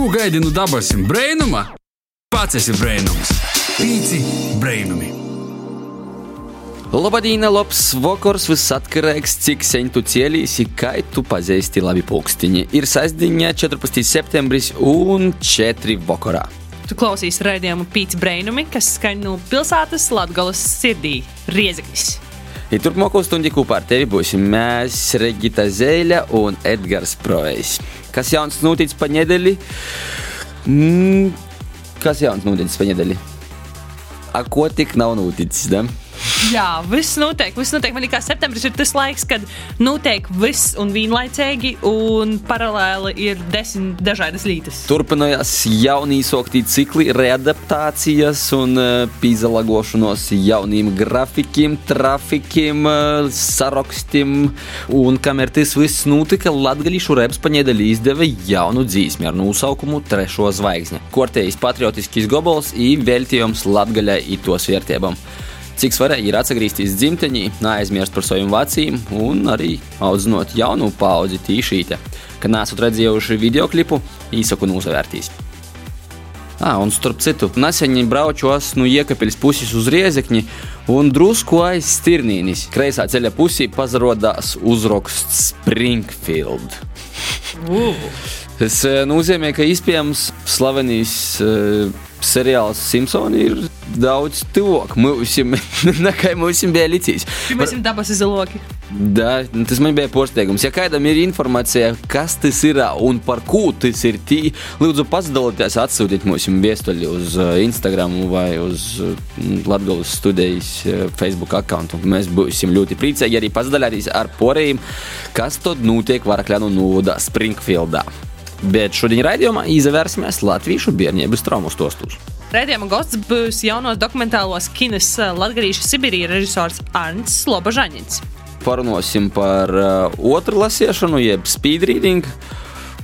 Ko gaidi no dabasim brainuma? Pats esi brainums. Pīci brainumi. Labadīna, labs vakars, viss atkarīgs, cik sen tu cielīsi, kā tu pazīsti labi pulkstiņi. Ir sestdiena, 14. septembris un 4 vakarā. Tu klausīsies raidījumu Pīcis Brainumi, kas skan no pilsētas Latvijas sirdī - Riezeknis. I turpmāko stundu kopā ar tevi būsim mēs, Regita Zēļa un Edgars Provejs. Kas jauns noticis pa nedēļu? Mm, kas jauns noticis pa nedēļu? A ko tik nav noticis? Da? Jā, viss notiek. Viss notiek. Man liekas, septembris ir tas laiks, kad notiek viss un vienlaicīgi, un paralēli ir desmit dažādas lietas. Turpinājās jaunīsoktī cikli, readaptācijas un uh, pīzalagošanos jauniem grafikiem, trafikiem, uh, sarakstiem. Un kamēr tas viss notika, Latgalīšu reps paņēdēļ izdeva jaunu dzīsmi ar nosaukumu Trešo zvaigzne. Kortējis patriotiskis gobals i veltījums Latgaļai i tos vērtībām. Cik svarīgi ir atgriezties dzimtenī, neaizmirst par saviem veciem un arī audzinot jaunu paudzi tīšīte. Kad neesat redzējuši video klipu, īsaku nosavērtīs. Ah, un starp citu, nesen braucos no iekapļas puses uz riezekņi, un drusku aiz stirnīnis. Kreisā ceļa pusē pazarodās uzraksts Springfield. Uh. Tas eh, nozīmē, ka iespējams slavenīs uh, seriāls Simpsoni ir daudz tuvāk mums, nekā mums bija licīs. Mēs esam dabas izoloki. Da, tas man bija pārsteigums. Ja kādam ir informācija, kas tas ir un par ko tas ir, tī, lūdzu, pasadalieties, atsūtiet mums viestuļi uz uh, Instagram vai uz uh, Latvijas studijas Facebook akkontu. Mēs būsim ļoti priecīgi arī pasadalīties ar porējiem, kas tad notiek Varakļānu novadā Springfieldā. Bet šodien raidījumā izvērsimies latviešu bērnības traumu stostus. Raidījuma gosts būs jaunos dokumentālos kinas Latvijas Sibīrijas režisors Arnsts Slobožaņins. Parunāsim par uh, otru lasīšanu, jeb speed reading,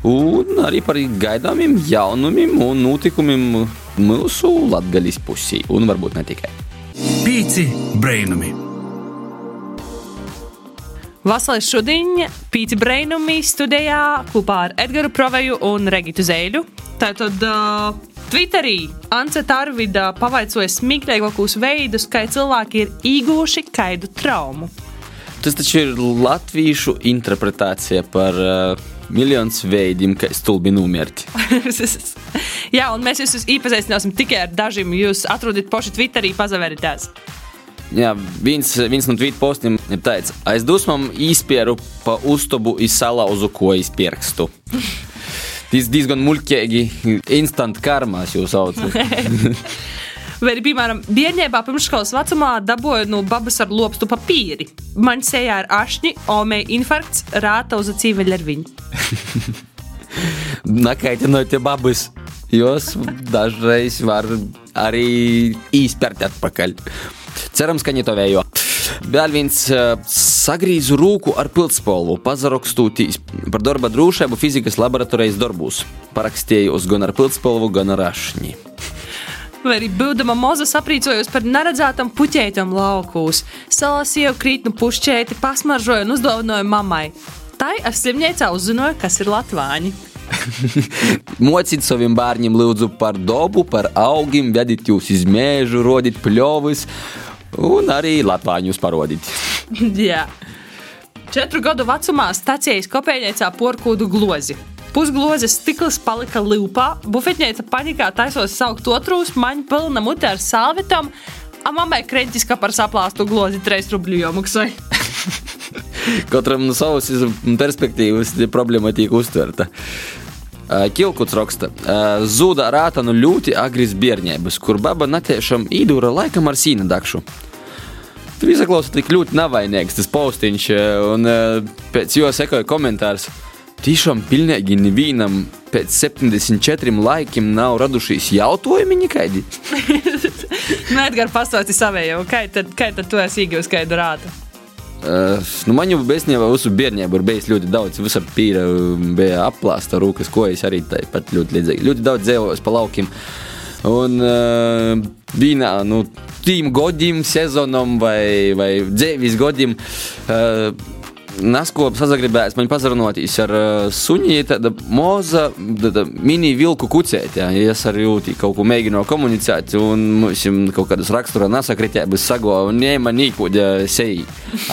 un arī par gaidāmiem jaunumiem un notikumiem mūsu latgaļas pusē, un varbūt ne tikai. Pīci brainumi. Vasaras šodien Pīci Brainumī studijā kopā ar Edgars Proveju un Regitu Zēļu. Tātad uh, Twitterī Ance Tarvida pavaicoja smieklīgākos veidus, kā cilvēki ir īguši kaidu traumu. Tas taču ir latviešu interpretācija par uh, miljonus veidiem, kā stulbi numirti. Jā, un mēs jūs iepazīstināsim tikai ar dažiem. Jūs atrodat paši Twitterī, pazaveritās. Jā, viens, viens no tvītu postiem ir tāds, aiz dusmām izspieru pa uztubu izsalauzu kojas pirkstu. Tas diezgan muļķīgi, instant karmās jūs saucat. Vai arī, piemēram, bērnībā pirmsskolas vecumā dabūju no babas ar lopstu papīri. Man sejā ir ašņi, omei infarkts, rāta uz vēl ar viņu. Nakaitinot te babas, jos dažreiz var arī izpērt atpakaļ. Cerams, ka netovējo. Vēl viens uh, sagrīzu rūku ar pildspalvu, pazarakstūtīs par darba drošību fizikas laboratorijas darbos. Parakstījos gan ar pildspalvu, gan ar ašņi. Vai arī būdama moza saprīcojos par neredzētam puķētam laukūs. Salasīju krītnu pušķēti, pasmaržoju un uzdāvināju mammai. Tai ar slimnīcā uzzināju, kas ir latvāņi. Mocīt saviem bērniem lūdzu par dabu, par augiem, vediet jūs uz mēžu, rodiet pļovus un arī latvāņus parodīt. Jā. Četru gadu vecumā stācijas kopējniecā porkūdu glozi. Pusglozes stikls palika lūpā, bufetniece panikā taisos saukt otrūs, maņu pilna mutē ar salvetām, a mammai krentiski par saplāstu glozi 3 rubļu jomaksai. Katram no savas perspektīvas problēma tiek uztverta. Kilkuts raksta, zuda rāta no ļoti agras bērnības, kur baba netiešām īdūra laikam ar sīna dakšu. Tur izklausās tik ļoti navainīgs tas postiņš, un pēc jo sekoja komentārs. Tiešām pilnīgi nevienam pēc 74 laikiem nav radušies jautājumi nekādi. Nē, Edgars, pastāsti savējo, kā tad, kā tad tu esi iegūs kādu rātu? Uh, nu, man jau bērnībā, visu bērnību ir bijis ļoti daudz. Visur pīra bija aplāsta rūkas, ko es arī tāpat ļoti līdzīgi. Ļoti daudz dzīvojos pa laukiem. Un uh, vienā no nu, tiem gadiem, sezonam vai, vai dzīves gadiem. Uh, Naskops sazagribējis man pazarunotīs ar uh, suņi, tāda moza, tāda mini vilku kucēt, jā, ja es ar jūtī kaut ko mēģinu komunicēt, un mums kaut kādas rakstura nesakritēbas sago, un ņēma nīkuģa seji,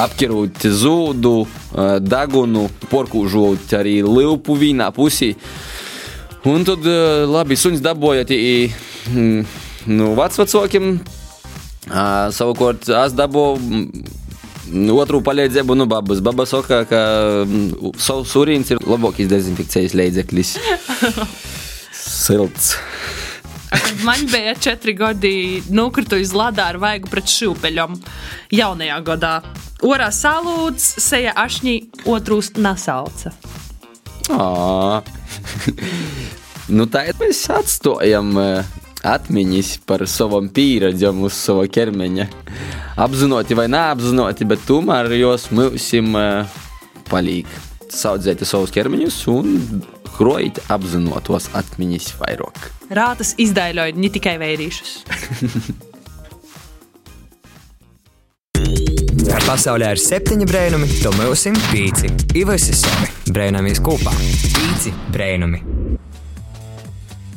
apkirūt zūdu, uh, dagunu, porkūžot arī liupu vīnā pusī. Un tad, uh, labi, suņs dabojot mm, nu, vecvecākiem, uh, savukārt es dabūju Otru palīdzību, nu, babas. Baba saka, ka mm, savs urīns ir labākais dezinfekcijas līdzeklis. Silts. Man bija četri gadi, nokritu iz ladā ar vaigu pret šūpeļiem. Jaunajā gadā. Orā salūts, seja ašņī, otrūs nasauca. nu, tā ir mēs atstājam atmiņas par savam pieredzēm uz sava ķermeņa. Apzināti vai neapzināti, bet tomēr jos mūsim palīk saudzēt savus ķermeņus un krojot apzinātos atmiņas vairāk. Rātas izdaiļoja ne tikai vērīšus. Pasaulē ir septiņi brēnumi, to mūsim pīci. Ivasi savi brēnamies kopā. Pīci brēnumi.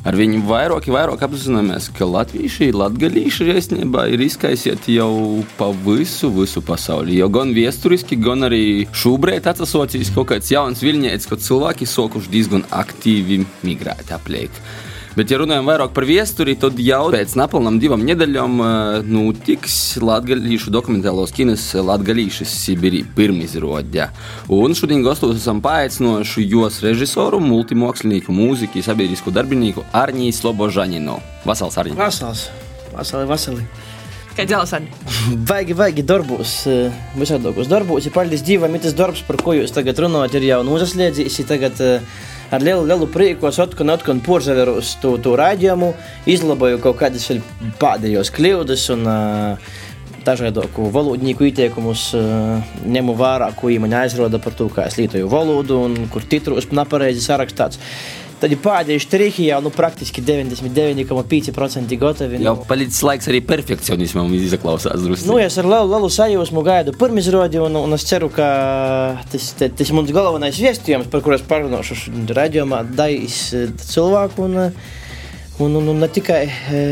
Ar viņu vairāk, vairāk apzināmies, ka latvieši, latgadījuši īstenībā ir izkaisieti jau pa visu, visu pasauli. Jo gan vēsturiski, gan arī šobrīd atsasocīs kaut kāds jauns viļņēts, kad cilvēki sokuši diezgan aktīvi migrēt apliek. Bet, ja runājam vairāk par vēsturi, tad jau pēc nepilnām divām nedēļām notiks Latvijas dokumentālos kinos Latvijas Sibīrī pirmizrāde. Un šodien gastos esam paaicinājuši jos režisoru, multimākslinieku, mūziku, sabiedrisko darbinieku Arniju Slobožaninu. Vasals Arniju! Vasals! Vasali, vasali! Kā dzelzceļi? Vajag, vajag darbos, visādākos darbos. Ir paldies Dievam, ir tas darbs, par ko jūs tagad runājat, ir jau nozaslēdzis. Tagad uh, ar lielu, lielu prieku es atkal, atkal porzaveru uz to, to raidījumu, izlaboju kaut kādas pēdējos kļūdas un uh, dažādu valodnieku ieteikumus uh, ņemu vērā, ko viņi man aizrāda par to, kā es lietoju valodu un kur titros nepareizi sarakstīts. Tad ir pēdējie štrihi jau nu, praktiski 99,5% gatavi. Jau palicis laiks arī perfekcionismam izaklausās. Nu, es ar lielu, lielu sajūsmu gaidu pirmizrādi, un, un es ceru, ka tas, tas, tas mums galvenais viestījums, par kuru es parunāšu raidījumā, dais cilvēku un, un, un, un ne tikai. E,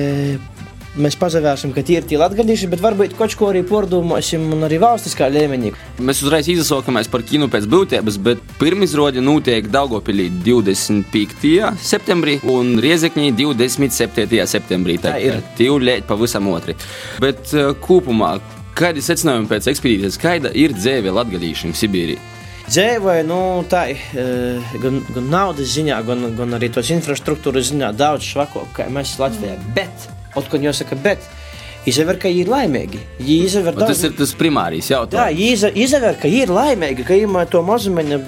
mēs pazavērsim, ka tie ir tie latgadīši, bet varbūt kaut ko arī pordomāsim un arī valstiskā līmenī. Mēs uzreiz izsaukamies par kinu pēc būtības, bet pirmizrāde notiek Daugopilī 25. septembrī un Riezekņī 27. septembrī. Tā ir tīvlēt pavisam otri. Bet kopumā, kādi secinājumi pēc ekspedīcijas, kāda ir dzēve latgadīšiem Sibīrijā? Dzīvoja nu, tā, gan, gan naudas ziņā, gan, gan arī tos infrastruktūras ziņā daudz švakāk, kā mēs Latvijā. Mm. Bet Otkon jāsaka, bet izver, ka ir laimīgi. Izver, daudz... Tas ir tas primārais jautājums. Jā, izver, ka ir laimīgi, ka ir to mazumiņa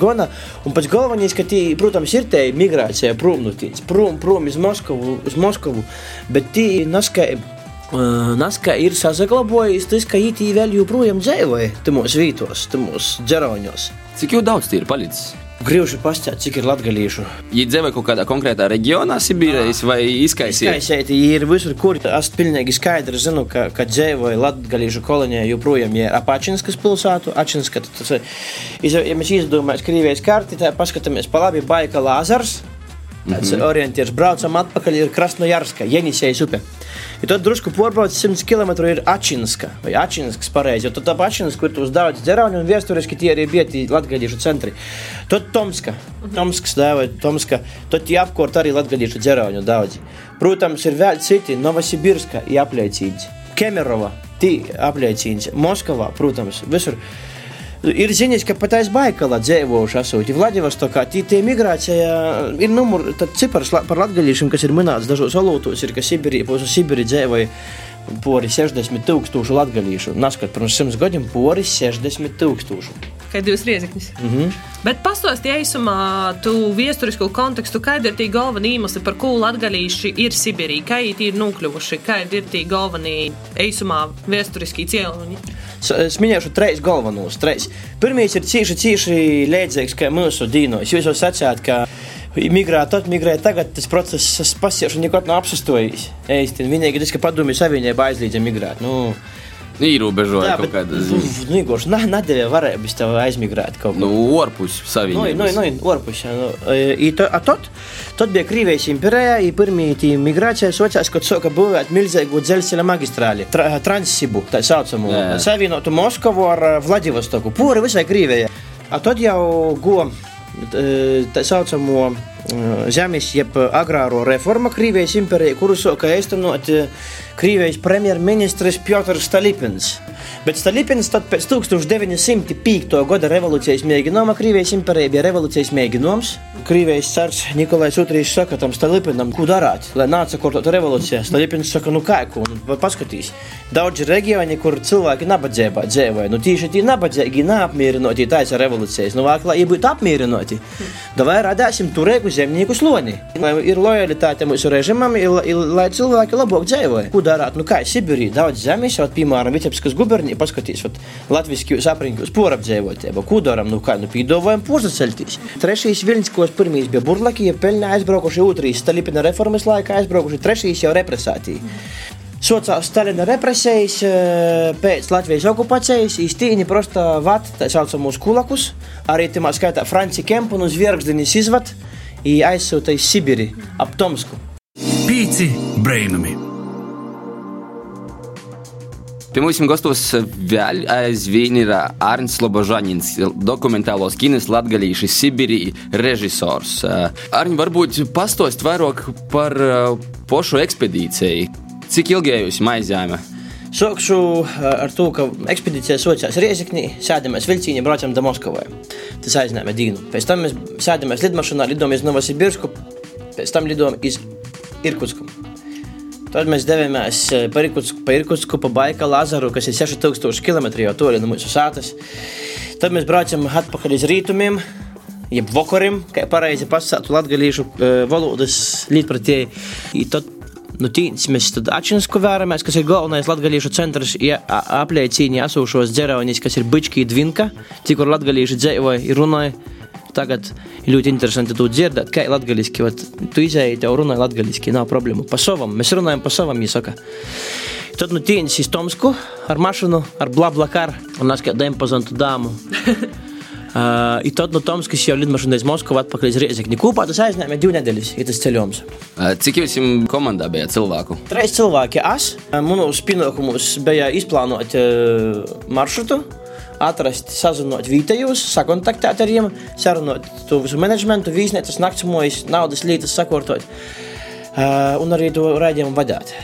gana. Un pats galvenais, ka tī, protams, ir tā migrācija prom no tīns, prom, prom uz Moskavu, uz Moskavu, bet tī naskai. Uh, Naska ir saglabājis tas, ka īstenībā vēl joprojām dzīvoja tajos vītos, tajos džeroņos. Cik jau daudz tie ir palicis? Griežu pastāstīt, cik ir latgadījušu. Ja dzīvo kaut kādā konkrētā reģionā, Sibīrijas vai izkaisīt? Izkaisīt ir visur, kur es pilnīgi skaidri zinu, ka, ka dzīvoja latgadījušu kolonijā joprojām ir Apačinskas pilsētu. Ačinska, tas, ja mēs izdomājam Krievijas karti, tad paskatāmies pa labi Baikala azars. Tāds mm -hmm. orientieris braucam atpakaļ ir Krasnojarska, Jenisējas upe. Ja tad drusku porbrauc 100 km ir Ačinska vai Ačinskas pareizi, jo tad tā Ačinska, kur tu uz daudz dzerauņu un viesturiski tie arī bija tie latgadījušu centri. Tad Tomska, Tomskas dēva, Tomska, tad tie apkort arī latgadījušu dzerauņu daudzi. Protams, ir vēl citi, Novosibirska ir apliecīgs, Kemerova, tie apliecīgs, Moskavā, protams, visur. Ir ziņas, ka pat aiz Baikala dzīvojuši esot. Vladivostokā tī, tie migrācija ir numur, tad cipars par latgaļiešiem, kas ir minēts dažos valūtos, ir, ka Sibirī, uz Sibirī dzīvoja pori 60 tūkstošu latgaļīšu. Naskat pirms 100 gadiem pori 60 tūkstošu. Kā divas riezeknis. Mm -hmm. Bet pastāstiet īsumā, tu vēsturisko kontekstu, kādi ir tie galvenie iemesli, par ko latgaļīši ir Sibirī, kā ir nokļuvuši, kādi ir tie galvenie īsumā vēsturiskie cēloņi. Es minēšu trīs galvenos. Trīs. Pirmais ir cīši, cīši līdzīgs kā mūsu dīnos. Jūs jau sacījāt, ka migrēt, atmigrēt, tagad tas process pasiešu nekot nav apsastojis. Īsti, vienīgi tas, ka padomju savienība aizliedza migrēt. Nu, Ierobežoja kaut kāda Nu, Nīgoši, nā, nedēļa varēja bez tev aizmigrēt kaut nu, ko. orpus Nu, savienības. nu, nu, orpus, jā, nu. E, I to, a tot, tot bija Krīvijas imperija, i pirmie tī migrācija sociās, kad soka būvēt milzīgu dzelzceļa magistrāli, tra, Transsibu, tā saucamo, Jā. savienotu Moskavu ar eh, Vladivostoku, pūri visai Krīvijai. A tad jau go e, tā saucamo e, zemes, jeb agrāro reforma Krīvijas imperijā, kuru soka īstenot e, Krīvijas premjerministrs Piotrs Stalipins. Bet Stalipins tad pēc 1905. gada revolūcijas mēģinājuma Krīvijas imperijā bija revolūcijas mēģinājums. Krīvijas cars Nikolais II saka tam Stalipinam, ko darāt, lai nāca kortot revolūcijā. Stalipins saka, nu kā, ko, nu, paskatīs. Daudz reģioni, kur cilvēki nabadzībā dzīvoja, nu tieši tie nabadzīgi, neapmierināti taisa revolūcijas. Nu, vāk, lai viņi būtu apmierināti, davai radāsim turēgu zemnieku sloni. Lai ir lojalitāte mūsu režimam, ir, ir, lai cilvēki labāk dzīvoja. Ko darāt? Nu, kā Sibīrijā daudz zemes, jau piemēram, Vitebiskas gubernija, paskatīs, ot, Latvijas aprinkus porapdzīvotība. Ko darām? Nu, kā nu, pīdovojam, pusaceltīs. Trešais Viļņš, ko es pirmīs bija burlaki, ja pelnē aizbraukuši otrīs, Stalipina reformas laikā aizbraukuši trešīs jau represātī. Sociālās Stalina represijas, e, pēc Latvijas okupācijas īstenībā prosta vat tā saucamus kulakus, arī tā skaitā Franci Kempu un Zvērgsdenis izvadu un aizsūta uz Sibiri ap Tomsku. Pīci brainami! Pie mums gastos vēl aizvien ir Arnsts Lobožanins, dokumentālos kines latgalīši Sibirī režisors. Arni, varbūt pastost vairāk par uh, pošu ekspedīciju. Cik ilgi jūs maizējāt? Sākšu eh, ar to, ka ekspedīcija sākās Rieziknī, sēdamās vilcienā, braucam do Moskavai. Tas aizņēma dienu. Pēc tam mēs sēdamās lidmašīnā, lidojam uz Novosibirsku, pēc tam lidojam uz Irkutsku. Tad mēs devāmies eh, pa Irkutsku, pa, Irkutsku, pa Baikalu azaru, kas ir 6000 km jau tālu no mūsu sātas. Tad mēs braucam atpakaļ uz rītumiem, jeb vokariem, kā pareizi pasakātu latgalīšu uh, valodas līdzpratēji. Tad Nu, tīns mēs tad atšķiramies, vēramies, kas ir galvenais latgalīšu centrs, ja a- apliecīni esošos dzeraunis, kas ir bički dvinka, cik kur latgalīši dzēvoja ir runāja. Tagad ir ļoti interesanti to dzirdēt, kā ir latgaliski. vat Tu izēji, tev runāja latgaliski, nav problēmu. Pa savam, mēs runājam pa savam, jāsaka. Tad nu tīns iz Tomsku ar mašīnu, ar blablakar, un es kā dempozantu dāmu. I tad no Tomskas jau lidmašīna iz Moskavu atpakaļ uz Riezikni. Kopā tas aizņēma divu nedēļas, ja tas ceļojums. Cik jums komandā bija cilvēku? Trīs cilvēki, es, manos pienākumos bija izplānot uh, maršrutu, atrast, sazinot vietējos, sakontaktēt ar viņiem, sarunāt to visu menedžmentu, vīznētas, naktsmojas, naudas lietas sakortot. Uh, un arī to raidījumu vadīt.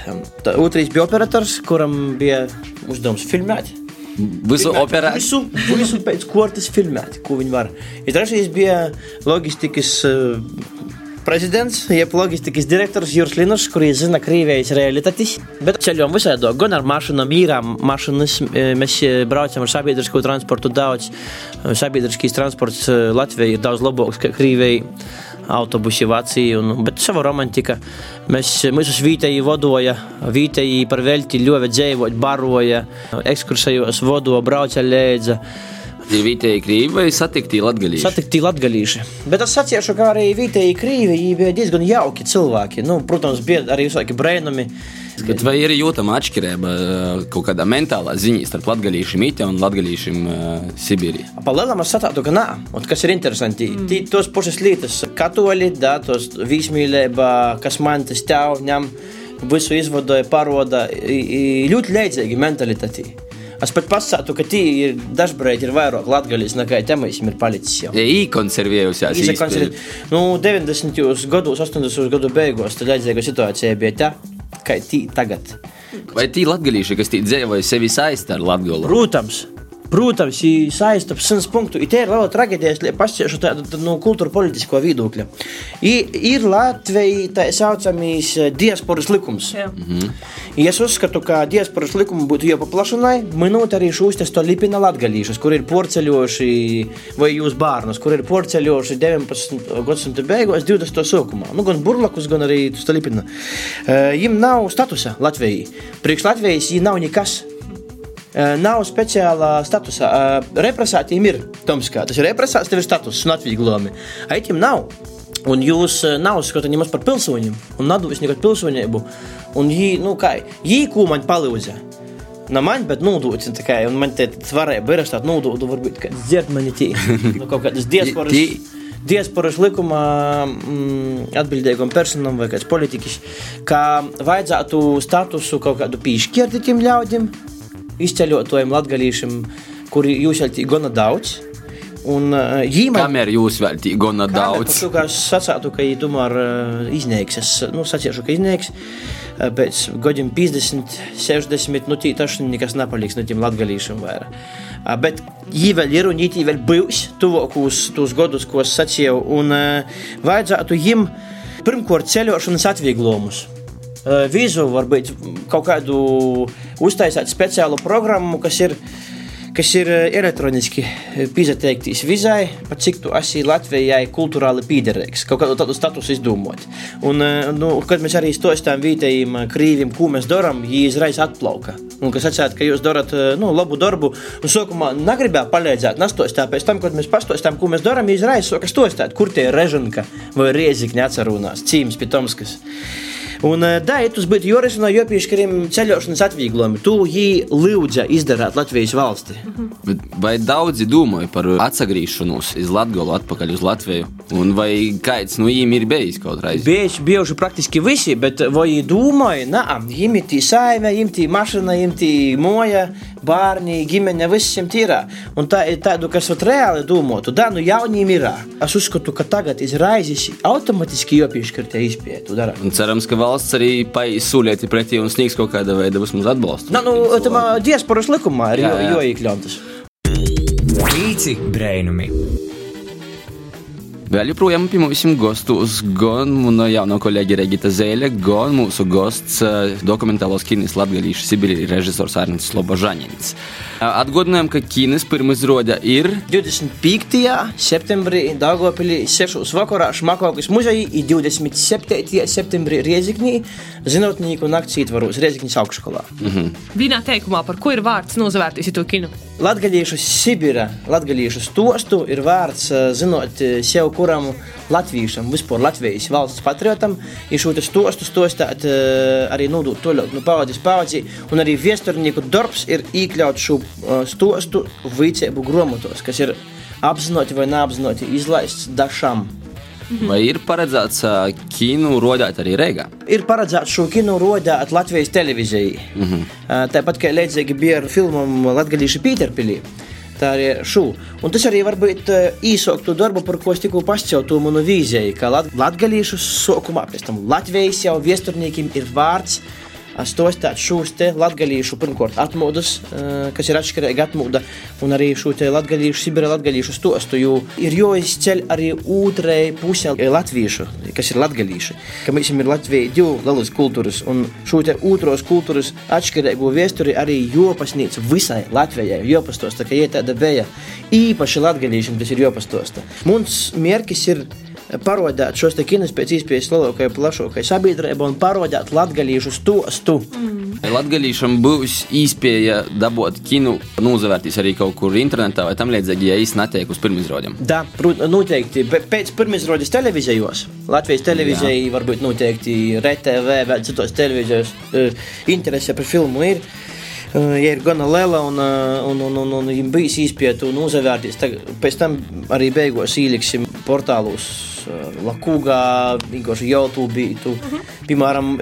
Otrais bija operators, kuram bija uzdevums filmēt. Visu Filmēt operāciju. Visu, visu pēc kortes filmēt, ko viņi var. Ir trešais bija loģistikas uh, prezidents, jeb loģistikas direktors Juris Linus, kurš zina Krievijas realitātes. Bet ceļojam visādi, gan ar mašīnām, īrām mašīnas. eh, Mēs eh, braucam ar sabiedrisko transportu daudz. Eh, Sabiedriskais transports eh, Latvijai ir daudz labāks kā Krievijai. Autobusi, Vācija, un, bet sava romantika. Mēs mūsu vietēji vadoja, vietēji par velti ļoti dzīvot, baroja, ekskursijos vadoja, brauca līdzi. Ir vietēji krīvi vai satikti latgalīši? Satikti latgalīši. Bet es sacīšu, ka arī vietēji krīvi bija diezgan jauki cilvēki. Nu, protams, bija arī visādi brēnumi. Bet vai ir jūtama atšķirība eh, kaut kādā mentālā ziņā starp latgalīšiem Mītē un latgalīšiem uh, Sibīrijā? Pa lielam es saprotu, ka nē, un kas ir interesanti, mm. tos pašas lietas, katoļi, da, tos vismīlība, kas man tas tev ņem, visu izvadoja, paroda, ļoti līdzīgi mentalitāti. Es pat pasātu, ka tī ir dažreiz ir vairāk latgalīs nekā temais ir palicis jau. Īkonservējusies. Izkonservi... Nu, 90. gados, 80. gadu beigās, tad līdzīga situācija bija tā, kā tī tagad. Vai tī latgalīši, kas tī dzīvoja, sevi saista ar latgolu? Protams, protams, ir saistīta ar 100 punktu. Ir liela traģēdija, ja pašķiešu tādu no kultūra politisko viedokļa. Ir Latvija tā saucamīs eh, diasporas likums. I Es uzskatu, ka diasporas likumu būtu jāpaplašināt, minot arī šos te lipina latgalīšus, kur ir porceļojuši, vai jūs bērnus, kur ir porceļojuši 19. gadsimta beigās, 20. sākumā. Nu, gan burlakus, gan arī stolipina. Viņam nav statusa Latvijai. Priekš Latvijas viņa nav nekas. Eh, Nav speciālā statusa. Eh, Represātiem ir Tomskā. Tas ir represāts, tev ir status un atvieglojumi. Aitim nav. Un jūs eh, nav skatāt nemaz par pilsoņiem. Un nav devis nekādu pilsonību. Un viņi, nu kā, viņi ko man palīdza. Na man, bet nodot, tā kā, un man te varēja berast tādu nododu, varbūt, ka dzert mani tī, nu, kaut kādas diasporas, diasporas likumā mm, atbildīgam personam vai kāds politiķis, ka vajadzētu statusu kaut kādu pīšķirti tiem ļaudim, izceļotājiem latgalīšiem, kuri jūs jau tī gana daudz, un jīmai... Kamēr jūs vēl tī gana daudz. To, kā es sacītu, ka viņi tomēr izniegs. Es nu, sacīšu, ka. Uh, pēc gadiem 50, 60, nu tī tašni nekas nepaliks no tiem latgalīšiem vairāk. Bet viņi vēl ir un viņi vēl būs tuvākos tos gadus, ko es sacīju. Un vajadzētu viņiem pirmkārt ceļošanas atvieglojumus. Uh, Vīzu varbūt kaut kādu uztaisīt speciālu programmu, kas ir kas ir eh, elektroniski pieteikties vizai, pat cik tu esi Latvijai kultūrāli piederīgs, kaut kādu tādu statusu izdomot. Un, eh, nu, kad mēs arī stostām vietējiem eh, krīviem, ko mēs darām, viņi izraisa atplauka. Un kas atsēt, ka jūs darat nu, labu darbu, un sākumā negribēja palīdzēt, nastostā pēc tam, kad mēs pastostām, ko mēs darām, izraisa soka stostāt, kur tie ir Režanka vai Riezikņa atcerunās, Cīms, Pitomskas. Un, da, ja tas būtu jārisina, jo piešķiram ceļošanas atvieglojumi, tu jī lūdza izdarīt Latvijas valsti. Bet vai daudzi domāja par atgriešanos iz Latviju, atpakaļ uz Latviju? Un vai kāds no viņiem ir bijis kaut reiz? Bieži, bieži praktiski visi, bet vai viņi domāja, ka viņiem ir tī saime, viņiem tī mašīna, viņiem tī moja, bērni, ģimene, visiem tīrā. Un tā ir tādu, kas vat reāli domātu, da, nu jauniem ir. Es uzskatu, ka tagad izraizis automātiski jopieškartē izpētu dara. Un cerams, ka valsts arī paizsūlieti pretī un sniegs kaut kāda veida vismaz atbalstu. Na, nu, tam diasporas likumā ir Jā, jā. jo, jo iekļautas. Pīci brēnumi. Vēl joprojām pie mums gastos gan mana jaunā kolēģe Regita Zēle, gan mūsu gosts eh, dokumentālos kinis Latgalīšu Sibīri režisors Arnits Slobožanins. Atgādinājām, ka kinis pirmizrāde ir 25. septembrī Dāngopilī 6. vakarā Šmakokas muzejā un 27. septembrī Rieziknī zinātnieku nakts ietvaros Riezikņas augšskolā. Vienā teikumā, par ko ir vārds nozavērtīs to kinu. Latgaliešu Sibira, latgaliešu stostu ir vārds eh, zinot eh, sev kuram latviešam, vispār Latvijas valsts patriotam, ir šo stostu stostāt eh, arī nodot toļot no paudzes paudzī, un arī viesturnieku darbs ir iekļaut šo stostu vicēbu gromotos, kas ir apzināti vai neapzināti izlaists dažam. Vai ir paredzēts ā, kinu rodēt arī Rīgā? Ir paredzēts šo kino rodāt Latvijas televīzijai. Mm -hmm. Tāpat kā līdzīgi bija ar filmu Latvijas Pīterpīlī. Tā arī šo. Un tas arī var būt īsāk to darbu, par ko es tikko pastāstīju, manu vīziju, ka latgalīšu sākumā, pēc tam Latvijas jau viesturniekiem ir vārds. Stostāt šos te latgalīšu, pirmkārt, atmodas, kas ir atšķirīga atmoda, un arī šo te latgalīšu, Sibira latgalīšu stostu, jo ir jāizceļ arī otrai pusē latviešu, kas ir latgalīši. Ka mēs ir Latvijai divu lielas kultūras, un šo te otros kultūras atšķirīgo vēsturi arī jopasnīca visai Latvijai, jopastosta, ka ie tāda bija. Īpaši latgalīšiem tas ir jopastosta. Mums mērķis ir parodēt šos kinus pēc iespējas lielākajai, plašākajai sabiedrībai un parodēt latgalīšu stostu. Latgalīšam būs iespēja dabūt kinu, nozavērtīs arī kaut kur internetā vai tam līdzīgi, ja īsti netiek uz pirmizrādēm. Da, prot- noteikti. Pēc pirmizrādes televīzijos, Latvijas televīzijai, varbūt noteikti RTV, vēl citos televīzijos, eh, interese par filmu ir. Eh, Ja ir gana liela un, eh, un, un, un, un viņam bijis izpēta un uzavērties, tad pēc tam arī beigās ieliksim portālos. Eh, Lakūgā, vienkārši YouTube. Tu, piemēram,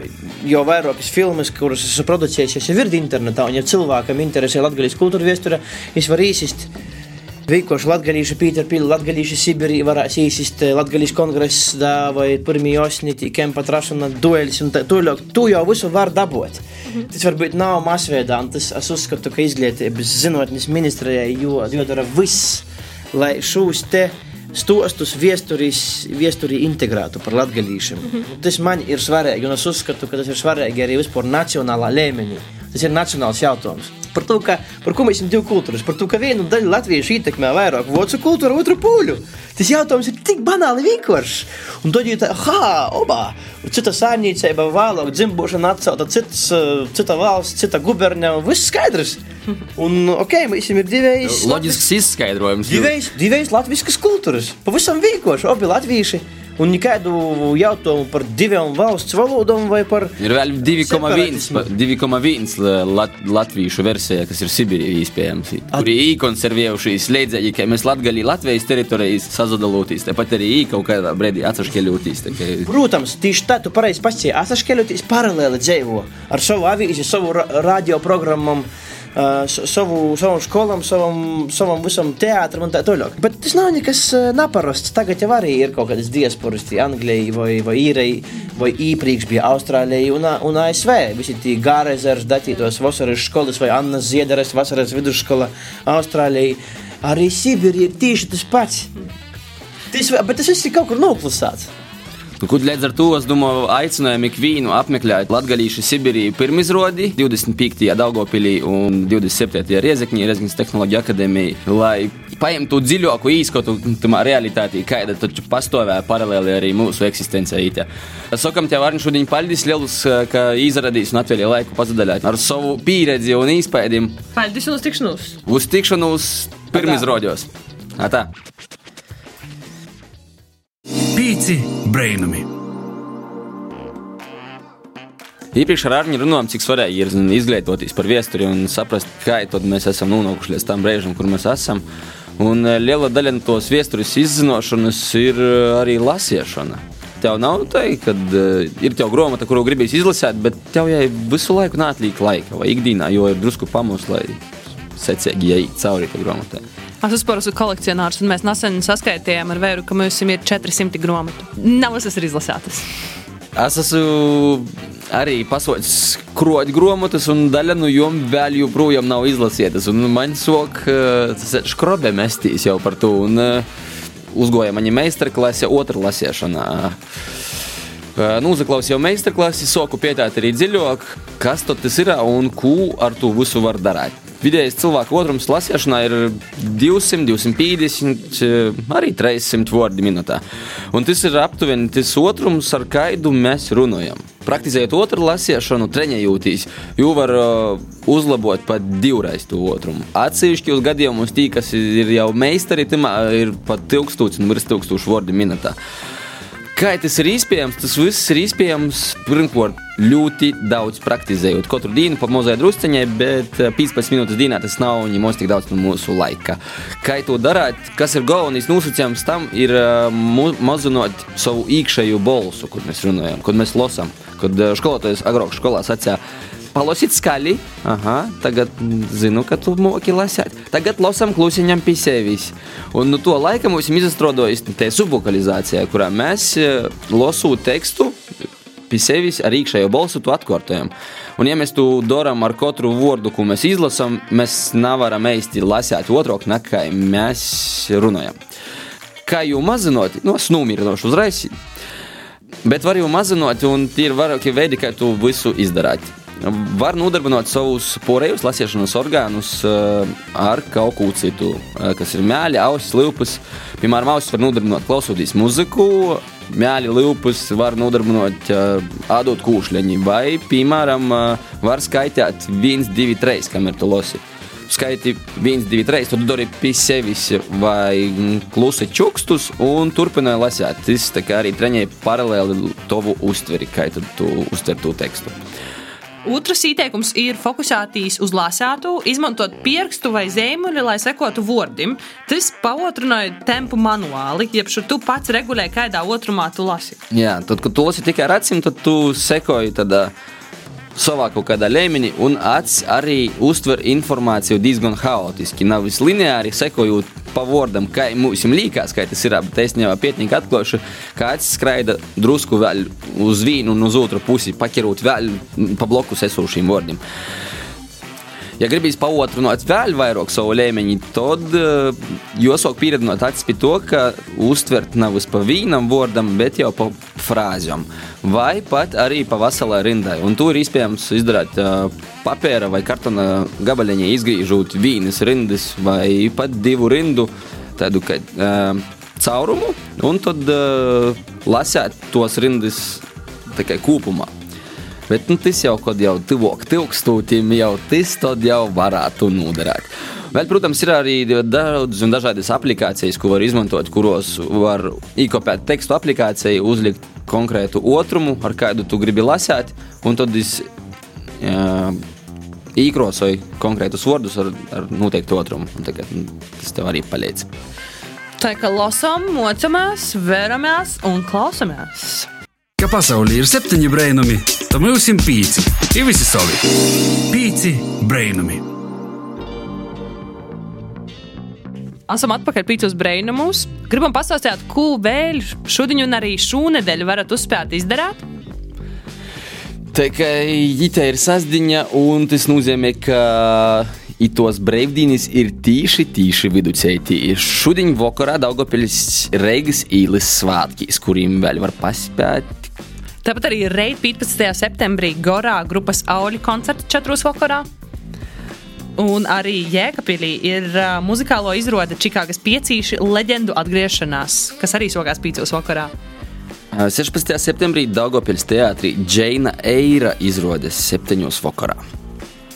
jau vairākas filmas, kuras esmu producējis, jau ir internetā, un ja cilvēkam interesē Latvijas kultūra vēsture, es varu īsist Vienkārši Latvijas Pīterpīlī, Latvijas Sibīrī varēs īsist Latvijas kongress, da, vai pirmie osnīti, kempa trašana, duelis un tā tālāk. Tu jau visu var dabūt. Tas varbūt nav masveidā, un tas es uzskatu, ka izglītības zinātnes ministrijai jo- jodara viss, lai šos te stostus viesturī integrētu par latgalīšiem. Mm -hmm. Tas man ir svarīgi, un es uzskatu, ka tas ir svarīgi arī vispār nacionālā līmenī. Tas ir nacionāls jautājums. Par to, ka, par ko mēs esam divi kultūras, par to, ka vienu daļu latviešu ietekmē vairāk vācu kultūru, otru pūļu. Tas jautājums ir tik banāli vienkāršs. Un tad tā, ha, obā, cita saimniecība, vēlāk dzimbošana atcelta, citas, eh, cita valsts, cita guberņa, viss skaidrs. Un, ok, mēs esam ir divējs. Loģisks izskaidrojums. Divējs, divējs latviskas kultūras. Pavisam vienkārši. Abi latvieši, Un nekādu jautājumu par divām valsts valodām vai par. Ir vēl 2,1 2,1 lat, latviešu versija, kas ir Sibīrijā iespējams. Kur ir īkonservējušies līdzīgi, ka mēs Latgalī Latvijas teritorijas sazadalūtīs, tāpat arī kaut kādā brīdī atsaškeļūtīs. Ka... Protams, tieši tā, tu pareizi pasīji, atsaškeļūtīs paralēli dzīvo ar savu avīzi, savu ra radioprogrammam. Uh, savu, savam skolam, savam, savam visam teātrim un tā tālāk. Bet tas nav nekas neparasts. Tagad jau arī ir kaut kādas diasporas, Anglijai vai, vai Īrai, vai īpriekš bija Austrālijai un, un ASV. Visi tie gārezers, datītos vasaras skolas vai Annas Ziederes vasaras vidusskola Austrālijai. Arī Sibīrija ir tieši tas pats. Tas, bet tas viss ir kaut kur noklusēts. Nu, Kur līdz ar to es domāju, aicinājām ikvienu apmeklēt Latvijas Sibīriju pirmizrādi 25. Daugopilī un 27. Riezekņī, Riezekņas tehnoloģija akadēmija, lai paņemtu dziļāku īskatu tamā realitātī, kāda taču pastāvēja paralēli arī mūsu eksistencijai. Sakam tev, Arni, šodien paldies lielus, ka izradīs un atvēlēja laiku pazadaļāt ar savu pieredzi un īspējiem. Paldies un uz tikšanos! Uz tikšanos pirmizrādos! Tā! Pīci brainami! Iepriekš ar Arņu runājām, cik svarīgi ir izglītoties par vēsturi un saprast, kā mēs esam nonākuši līdz tam brīdim, kur mēs esam. Un eh, liela daļa no tos vēstures izzināšanas ir eh, arī lasīšana. Tev nav tā, ka uh, ir tev grāmata, kuru gribīs izlasīt, bet tev jau visu laiku nātlīk laika vai ikdienā, jo ir drusku pamūs, lai secīgi iet cauri tai grāmatai. Es vispār esmu kolekcionārs, un mēs nesen saskaitījām ar vēru, ka mums ir 400 grāmatu. Nav visas ir izlasētas. Es esmu arī pasaules kroķa grāmatas, un daļa no jām vēl joprojām nav izlasītas. Man sok, tas ir skrobe mestīs jau par to. Un, uh, uzgoja mani meistarklase, otrā lasīšanā. Nu, uzklausīju meistarklasi, soku pietāt arī dziļāk, kas tas ir un ko ar to visu var darīt. Vidējais cilvēku otrums lasīšanā ir 200, 250, arī 300 vārdi minūtē. Un tas ir aptuveni tas otrums, ar kādu mēs runājam. Praktizējot otru lasīšanu, treniņojotīs, jau var uh, uzlabot pat divreiz to otrumu. Atsevišķos gadījumos tī, kas ir jau meistari, ir pat 1000 un virs 1000 vārdi minūtē. Kā tas ir iespējams? Tas viss ir iespējams pirmkārt ļoti daudz praktizējot. Katru dienu pa mazai drusciņai, bet 15 minūtes dienā tas nav ņemos tik daudz no mūsu laika. Kā to darāt? Kas ir galvenais nosacījums tam, ir mazinot savu iekšējo balsu, kad mēs runājam, kad mēs lasām. Kad skolotājs agrāk skolā sacīja, Palasīt skaļi. Aha, tagad zinu, ka tu moki lasīt. Tagad lasām klusiņam pie sevis. Un no to laika mums ir izstrādājis tā subvokalizācija, kurā mēs lasām tekstu pie sevis ar iekšējo balsu to atkārtojam. Un, ja mēs to darām ar katru vārdu, ko mēs izlasām, mēs nevaram īsti lasīt otrāk, nekā mēs runājam. Kā jau mazinot, no es nomierinošu uzreiz. Bet var jau mazinot, un tie ir vairāki veidi, kā to visu izdarīt var nodarbināt savus porejus, lasīšanas orgānus uh, ar kaut ko citu, uh, kas ir mēļi, ausis, lūpas. Piemēram, ausis var nodarbināt klausoties muziku, mēļi, lūpas var nodarbināt uh, ādot kūšļiņi, vai, piemēram, uh, var skaitīt 1, 2, 3, kamēr tu losi. Skaiti 1, 2, 3, tad dari pie sevis vai klusi čukstus un turpināji lasīt. Tas arī trenēja paralēli tavu uztveri, kā tu uztver to tekstu. Otrs ieteikums ir fokusēties uz lasātu, izmantot pierakstu vai zīmoli, lai sekotu vārdim. Tas paotrināja tempu manuāli, jeb tu pats regulē, kādā otrumā tu lasi. Jā, tad, kad tu lasi tikai ar acīm, tad tu sekoji tādā savā kaut kādā līmenī, un acis arī uztver informāciju diezgan haotiski. Nav viss lineāri, sekojot pa vārdam, kā mums liekas, kā tas ir. Bet es jau pietiekami atklāšu, ka acis skraida drusku vēl uz vienu un uz otru pusi, paķerot vēl pa blokus esošiem vārdiem. Ja gribīs paotrināt vēl vairāk savu līmeņu, tad uh, jāsāk pieredzināt acis pie to, ka uztvert nav uz pa vīnam vārdam, bet jau pa frāzēm. Vai pat arī pa veselai rindai. Un to ir iespējams izdarīt uh, papēra vai kartona gabaliņā, izgriežot vīnas rindas vai pat divu rindu tādu kā uh, caurumu, un tad lasēt tos rindas kopumā. Bet nu, tas jau, kad jau tuvāk tūkstotim, jau tas jau varētu noderēt. Vēl, protams, ir arī daudz un dažādas aplikācijas, ko var izmantot, kuros var iekopēt tekstu aplikāciju, uzlikt konkrētu otrumu, ar kādu tu gribi lasīt, un tad es jā, īkrosoju konkrētus vārdus ar, ar noteiktu otrumu. Tagad, tas tev arī palīdz. Tā kā lasām, mocamies, vēramies un klausamies. Ka pasaulē ir septiņi brainami, tad mums ir pīci. Ir visi savi. Pīci brainami. Esam atpakaļ pīcis brainumus. Gribam pastāstīt, ko vēl šodien un arī šonadēļ varat uzspēt izdarīt. Tā kā ģita ir sasdiņa, un tas nozīmē, ka itos brīvdienas ir tīši, tīši viducēji. Šodien vakarā Daugopils Reigas īles svātkīs, kuriem vēl var paspēt. Tāpat arī Reita 15. septembrī Gorā grupas Auļu koncerta 4. vakarā. Un arī Jēkabīlī ir uh, muzikālo izrāde Čikāgas piecīši leģendu atgriešanās, kas arī sokās pīcos vakarā. 16. septembrī Daugopils teātrī Džeina Eira izrādes 7. vakarā.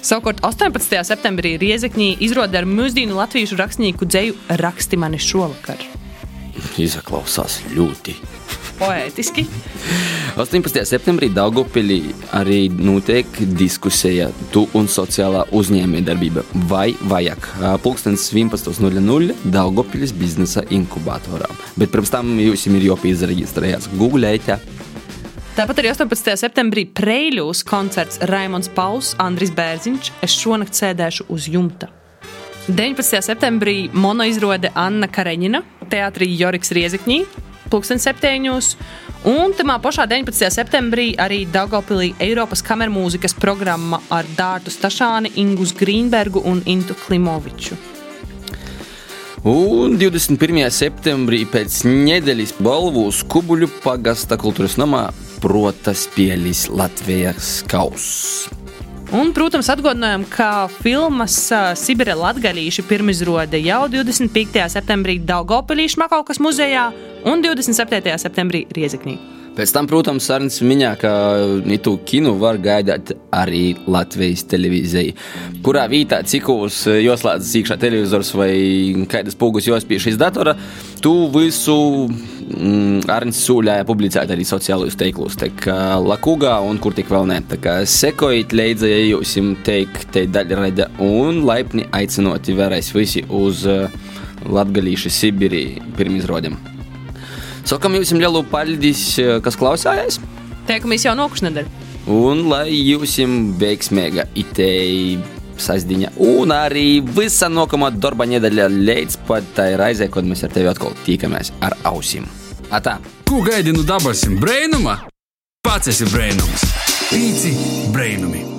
Savukārt 18. septembrī Riezekņī izrāda ar mūsdienu latviešu rakstnieku dzēju Raksti mani šovakar. Izaklausās ļoti. Poētiski. 18. septembrī Daugopilī arī notiek diskusija tu un sociālā uzņēmējdarbība vai vajag. Pulkstens 11.00 Daugopilis biznesa inkubatorā. Bet pirms tam jums ir jāpīzreģistrējas Google. Ēķa. Tāpat arī 18. septembrī Preļūs koncerts Raimons Pauls, Andris Bērziņš. Es šonakt sēdēšu uz jumta. 19. septembrī monoizrāde Anna Kareņina, teātrī Joriks Riezekņī, pulksten septiņos. Un tamā pašā 19. septembrī arī Daugopilī Eiropas kamermūzikas programma ar Dārtu Stašāni, Ingus Grīnbergu un Intu Klimoviču. Un 21. septembrī pēc nedēļas balvu Skubuļu pagasta kultūras namā protas pielis Latvijas kauss. Un, protams, atgādinājām, ka filmas Sibira Latvijas pirmizrāde jau 25. septembrī Daugopilī Šmakaukas muzejā un 27. septembrī Riezeknī. Pēc tam, protams, Arnēs minēja, ka itu kinu var gaidīt arī Latvijas televīzija. Kurā vietā, cikos joslēdzas iekšā televizors vai kādas pūgas jospiež iz datora, tu visu mm, Arnēs sūļāja publicēt arī sociālajos teiklus, tā kā Lakūgā un kur tik vēl ne. Tā kā sekojiet līdzi, ja jūs teikt, te daļraida un laipni aicinoti vērais visi uz uh, Latgalīšu Sibirī pirmizrodam. Sakam jums lielu paldies, kas klausājās. Tiekamies jau nākamā nedēļa. Un lai jums veiksmīga itei sasdiņa, un arī visa nākamā darba nedēļa līdz pat tai raizē, kad mēs ar tevi atkal tikamies ar ausīm. Atā! Ko gaidi no dabasim? Brainuma? Pats esi brainums. Pīci brainumi.